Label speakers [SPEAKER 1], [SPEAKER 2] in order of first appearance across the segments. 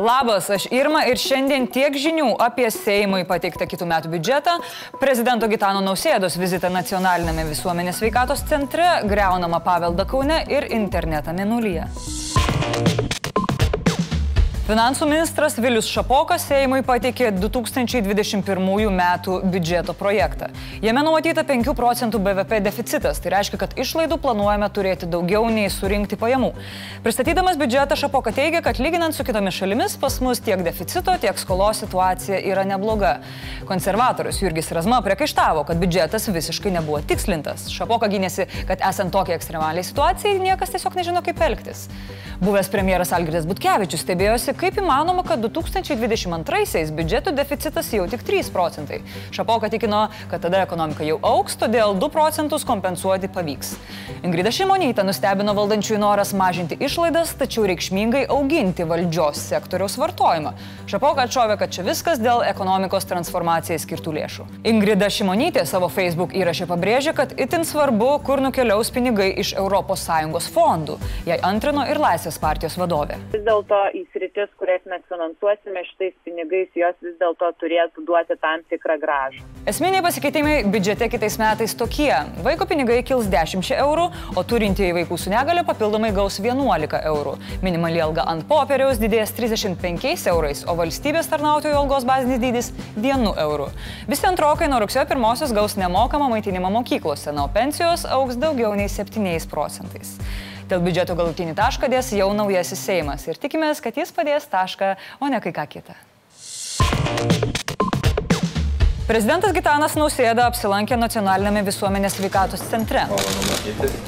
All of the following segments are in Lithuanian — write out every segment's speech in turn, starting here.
[SPEAKER 1] Labas, aš Irma ir šiandien tiek žinių apie Seimui pateiktą kitų metų biudžetą, prezidento Gitano Nausėdos vizitą nacionalinėme visuomenės veikatos centre, greunamą paveldą Kaune ir internetą Minulyje. Finansų ministras Vilius Šapokas Seimui pateikė 2021 metų biudžeto projektą. Jame numatyta 5 procentų BVP deficitas, tai reiškia, kad išlaidų planuojame turėti daugiau nei surinkti pajamų. Pristatydamas biudžetą Šapoka teigia, kad lyginant su kitomis šalimis pas mus tiek deficito, tiek skolos situacija yra nebloga. Konservatorius Jurgis Razma priekaištavo, kad biudžetas visiškai nebuvo tikslintas. Šapoka gynėsi, kad esant tokiai ekstremaliai situacijai niekas tiesiog nežino, kaip elgtis. Buvęs premjeras Algirdas Butkevičius stebėjosi, kaip įmanoma, kad 2022-aisiais biudžeto deficitas jau tik 3 procentai. Šapoka tikino, kad tada ekonomika jau auks, todėl 2 procentus kompensuoti pavyks. Ingrida Šimonytė nustebino valdančiųjų noras mažinti išlaidas, tačiau reikšmingai auginti valdžios sektoriaus vartojimą. Šapoka atšovė, kad čia viskas dėl ekonomikos transformacijai skirtų lėšų. Ingrida Šimonytė savo Facebook įrašė pabrėžė, kad itin svarbu, kur nukeliaus pinigai iš ES fondų. Jai antrino ir Laisvės partijos vadovė.
[SPEAKER 2] Vis dėlto į sritis, kurias mes finansuosime šitais pinigais, jos vis dėlto turėtų duoti tam tikrą gražą.
[SPEAKER 1] Esminiai pasikeitimai biudžete kitais metais tokie. Vaiko pinigai kils 10 eurų, o turintieji vaikų su negale papildomai gaus 11 eurų. Minimali alga ant popieriaus didės 35 eurais, o valstybės tarnautojų algos bazinis dydis 1 eurų. Visi antrokai nuo rugsėjo 1 gaus nemokamą maitinimą mokyklose, na, o pensijos auks daugiau nei 7 procentais. Dėl biudžeto galutinį tašką dės jau naujasis Seimas ir tikimės, kad jis padės tašką, o ne kai ką kitą. Prezidentas Gitanas Nausėda apsilankė nacionalinėme visuomenės sveikatos centre.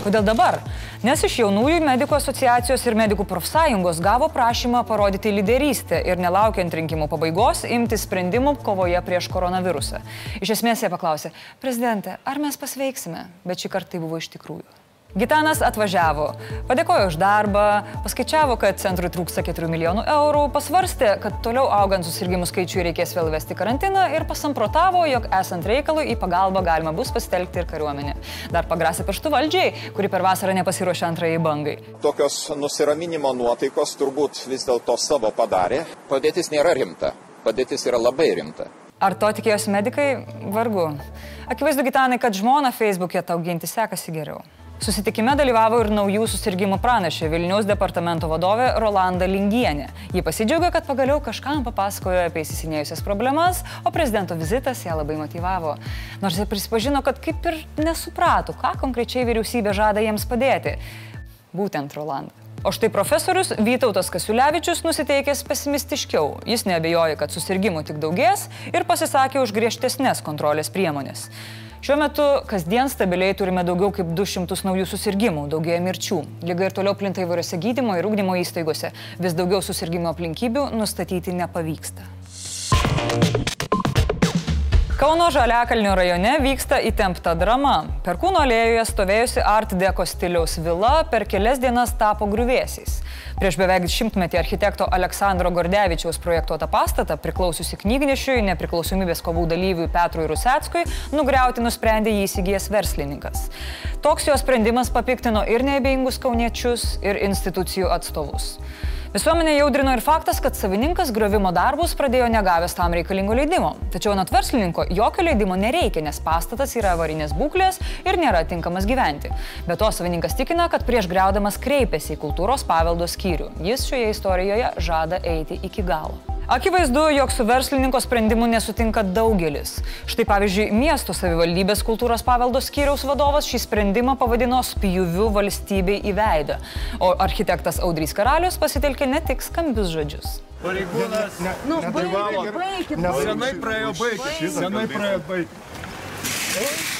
[SPEAKER 1] Kodėl dabar? Nes iš jaunųjų medikų asociacijos ir medikų profsąjungos gavo prašymą parodyti lyderystę ir nelaukiant rinkimų pabaigos imti sprendimų kovoje prieš koronavirusą. Iš esmės jie paklausė, prezidente, ar mes pasveiksime? Bet šį kartą tai buvo iš tikrųjų. Gitanas atvažiavo, padėkojo už darbą, paskaičiavo, kad centrui trūksta 4 milijonų eurų, pasvarstė, kad toliau augant susirgymų skaičiui reikės vėl vesti karantiną ir pasamprotavo, jog esant reikalui į pagalbą galima bus pasitelkti ir kariuomenę. Dar pagrasė paštų valdžiai, kuri per vasarą nepasiruošė antrajai bangai.
[SPEAKER 3] Tokios nusiraminimo nuotaikos turbūt vis dėlto savo padarė. Padėtis nėra rimta, padėtis yra labai rimta.
[SPEAKER 1] Ar to tikėjosi medikai? Vargu. Akivaizdu, Gitanai, kad žmona Facebook'e tau ginti sekasi geriau. Susitikime dalyvavo ir naujų susirgymų pranešė Vilniaus departamento vadovė Rolanda Lingienė. Ji pasidžiaugia, kad pagaliau kažkam papasakojo apie įsisinėjusias problemas, o prezidento vizitas ją labai motivavo. Nors jie prisipažino, kad kaip ir nesuprato, ką konkrečiai vyriausybė žada jiems padėti. Būtent Rolanda. O štai profesorius Vytautas Kasiulevičius nusiteikęs pesimistiškiau. Jis nebejoja, kad susirgymų tik daugės ir pasisakė už griežtesnės kontrolės priemonės. Šiuo metu kasdien stabiliai turime daugiau kaip 200 naujų susirgymų, daugėja mirčių. Liga ir toliau plinta įvairiose gydymo ir ūkdymo įstaigose. Vis daugiau susirgymo aplinkybių nustatyti nepavyksta. Kauno Žaliakalnio rajone vyksta įtempta drama. Perkūno alėjoje stovėjusi Art Deco stiliaus vila per kelias dienas tapo grįvėsiais. Prieš beveik šimtmetį architekto Aleksandro Gordevičiaus projektuotą pastatą, priklausiusi knygnešiui, nepriklausomybės kovų dalyviui Petrui Ruseckui, nugriauti nusprendė jį įsigijęs verslininkas. Toks jo sprendimas papiktino ir neabejingus kauniečius, ir institucijų atstovus. Visuomenė jaudrino ir faktas, kad savininkas griovimo darbus pradėjo negavęs tam reikalingo leidimo. Tačiau anot verslininko jokio leidimo nereikia, nes pastatas yra avarinės būklės ir nėra tinkamas gyventi. Be to savininkas tikina, kad prieš greudamas kreipėsi į kultūros paveldo skyrių. Jis šioje istorijoje žada eiti iki galo. Akivaizdu, jog su verslininko sprendimu nesutinka daugelis. Štai pavyzdžiui, miesto savivaldybės kultūros paveldo skyriaus vadovas šį sprendimą pavadino spjūviu valstybei į veidą, o architektas Audrys Karalius pasitelkė ne tik skambius žodžius.
[SPEAKER 4] Pareigūnas, ne, nu, privalo. Senai praėjo baigti. Senai praėjo baigti.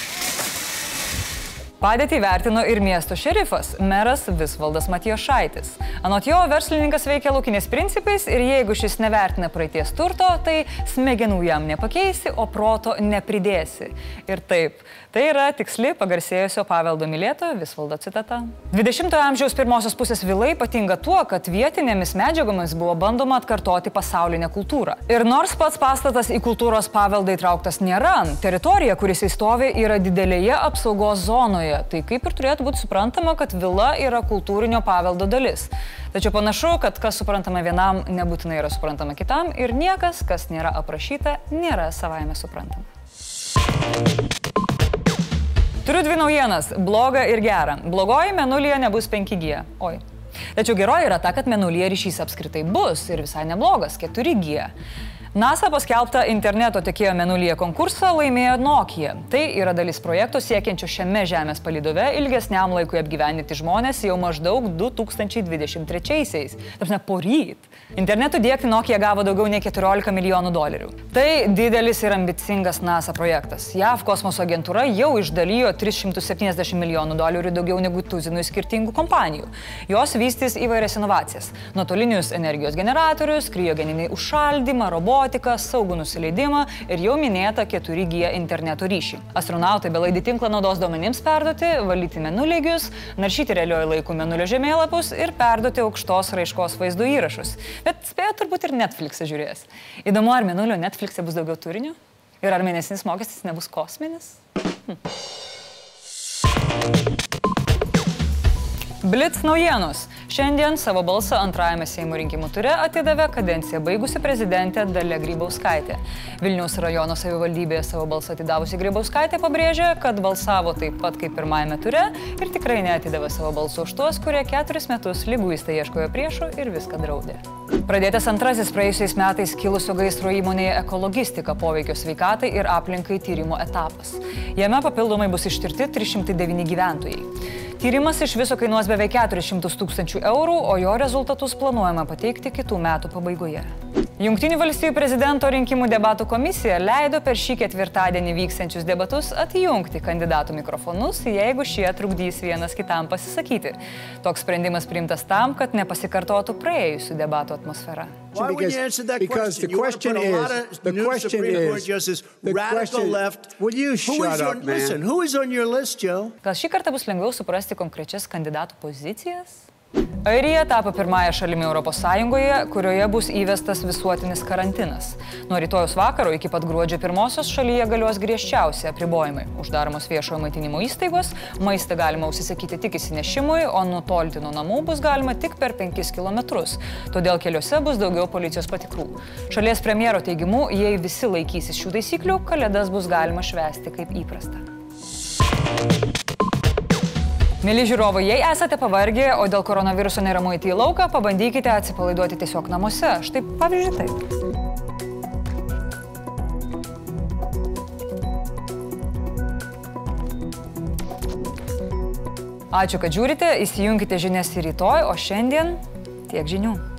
[SPEAKER 1] Padėtį vertino ir miesto šerifas, meras Visvaldas Matijošaitis. Anot jo, verslininkas veikia laukinės principais ir jeigu šis nevertina praeities turto, tai smegenų jam nepakeisi, o proto nepridėsi. Ir taip, tai yra tiksli pagarsėjusio paveldo mylėtojo Visvaldo citata. 20-ojo amžiaus pirmosios pusės vilai ypatinga tuo, kad vietinėmis medžiagomis buvo bandoma atkartoti pasaulinę kultūrą. Ir nors pats pastatas į kultūros paveldą įtrauktas nėra, teritorija, kuris įstovi, yra didelėje apsaugos zonoje Vilniuje, tai kaip ir turėtų būti suprantama, kad vila yra kultūrinio paveldo dalis. Tačiau panašu, kad kas suprantama vienam, nebūtinai yra suprantama kitam ir niekas, kas nėra aprašyta, nėra savaime suprantama. Turiu dvi naujienas - blogą ir gerą. Blogoji menulyje nebus 5G. Oi. Tačiau geroji yra ta, kad menulyje ryšys apskritai bus ir visai neblogas - 4G. NASA paskelbtą interneto tiekėjo menulyje konkursą laimėjo Nokia. Tai yra dalis projekto siekiančio šiame Žemės palidove ilgesniam laikui apgyvendinti žmonės jau maždaug 2023-aisiais. Tarpsime, poryt. Internetu dėkti Nokia gavo daugiau nei 14 milijonų dolerių. Tai didelis ir ambicingas NASA projektas. JAV kosmoso agentūra jau išdalijo 370 milijonų dolerių daugiau negu tuzinų skirtingų kompanijų. Jos vystys įvairias inovacijas - nuotolinius energijos generatorius, kriogeninį užšaldymą, robotiką robotiką, saugų nusileidimą ir jau minėtą 4G interneto ryšį. Astronautai belaidį tinklą naudos duomenims perduoti, valyti menulygius, naršyti realiojo laikų menulio žemėlapius ir perduoti aukštos raiškos vaizdo įrašus. Bet spėjo turbūt ir Netflix'e žiūrės. Įdomu, ar menulio Netflix'e bus daugiau turinio? Ir ar mėnesinis mokestis nebus kosminis? Hm. Blitz naujienos. Šiandien savo balsą antrajame Seimo rinkimų ture atidavė kadenciją baigusi prezidentė Dalia Grybauskaitė. Vilniaus rajono savivaldybėje savo balsą atidavusi Grybauskaitė pabrėžė, kad balsavo taip pat kaip pirmajame ture ir tikrai neatidavė savo balsų už tuos, kurie keturis metus lyguistai ieškojo priešų ir viską draudė. Pradėtas antrasis praėjusiais metais kilusio gaisro įmonėje ekologistika poveikio sveikatai ir aplinkai tyrimo etapas. Jame papildomai bus ištirti 309 gyventojai. Tyrimas iš viso kainuos beveik 400 tūkstančių eurų, o jo rezultatus planuojama pateikti kitų metų pabaigoje. Junktinių valstybių prezidento rinkimų debatų komisija leido per šį ketvirtadienį vyksiančius debatus atjungti kandidatų mikrofonus, jeigu šie trukdys vienas kitam pasisakyti. Toks sprendimas priimtas tam, kad nepasikartotų praėjusių debatų atmosfera.
[SPEAKER 5] Because
[SPEAKER 6] question?
[SPEAKER 5] the question is, the question is, the
[SPEAKER 6] radical
[SPEAKER 5] question-
[SPEAKER 6] left.
[SPEAKER 5] Will you
[SPEAKER 6] Who
[SPEAKER 5] shut up, man?
[SPEAKER 6] Listen, who is on your list, Joe?
[SPEAKER 1] Gal šį kartą bus lengviau suprasti konkrečias kandidatų pozicijas? Airija tapo pirmąją šalimi ES, kurioje bus įvestas visuotinis karantinas. Nuo rytojus vakaro iki pat gruodžio pirmosios šalyje galios griežčiausi apribojimai. Uždaromos viešojo maitinimo įstaigos, maistą galima užsisakyti tik įsinešimui, o nutolti nuo namų bus galima tik per 5 km. Todėl keliuose bus daugiau policijos patikrų. Šalies premjero teigimu, jei visi laikysis šių taisyklių, kalėdas bus galima švęsti kaip įprasta. Mėly žiūrovai, jei esate pavargę, o dėl koronaviruso neramu įti į lauką, pabandykite atsipalaiduoti tiesiog namuose. Štai pavyzdžiui taip. Ačiū, kad žiūrite, įsijunkite žinias ir rytoj, o šiandien tiek žinių.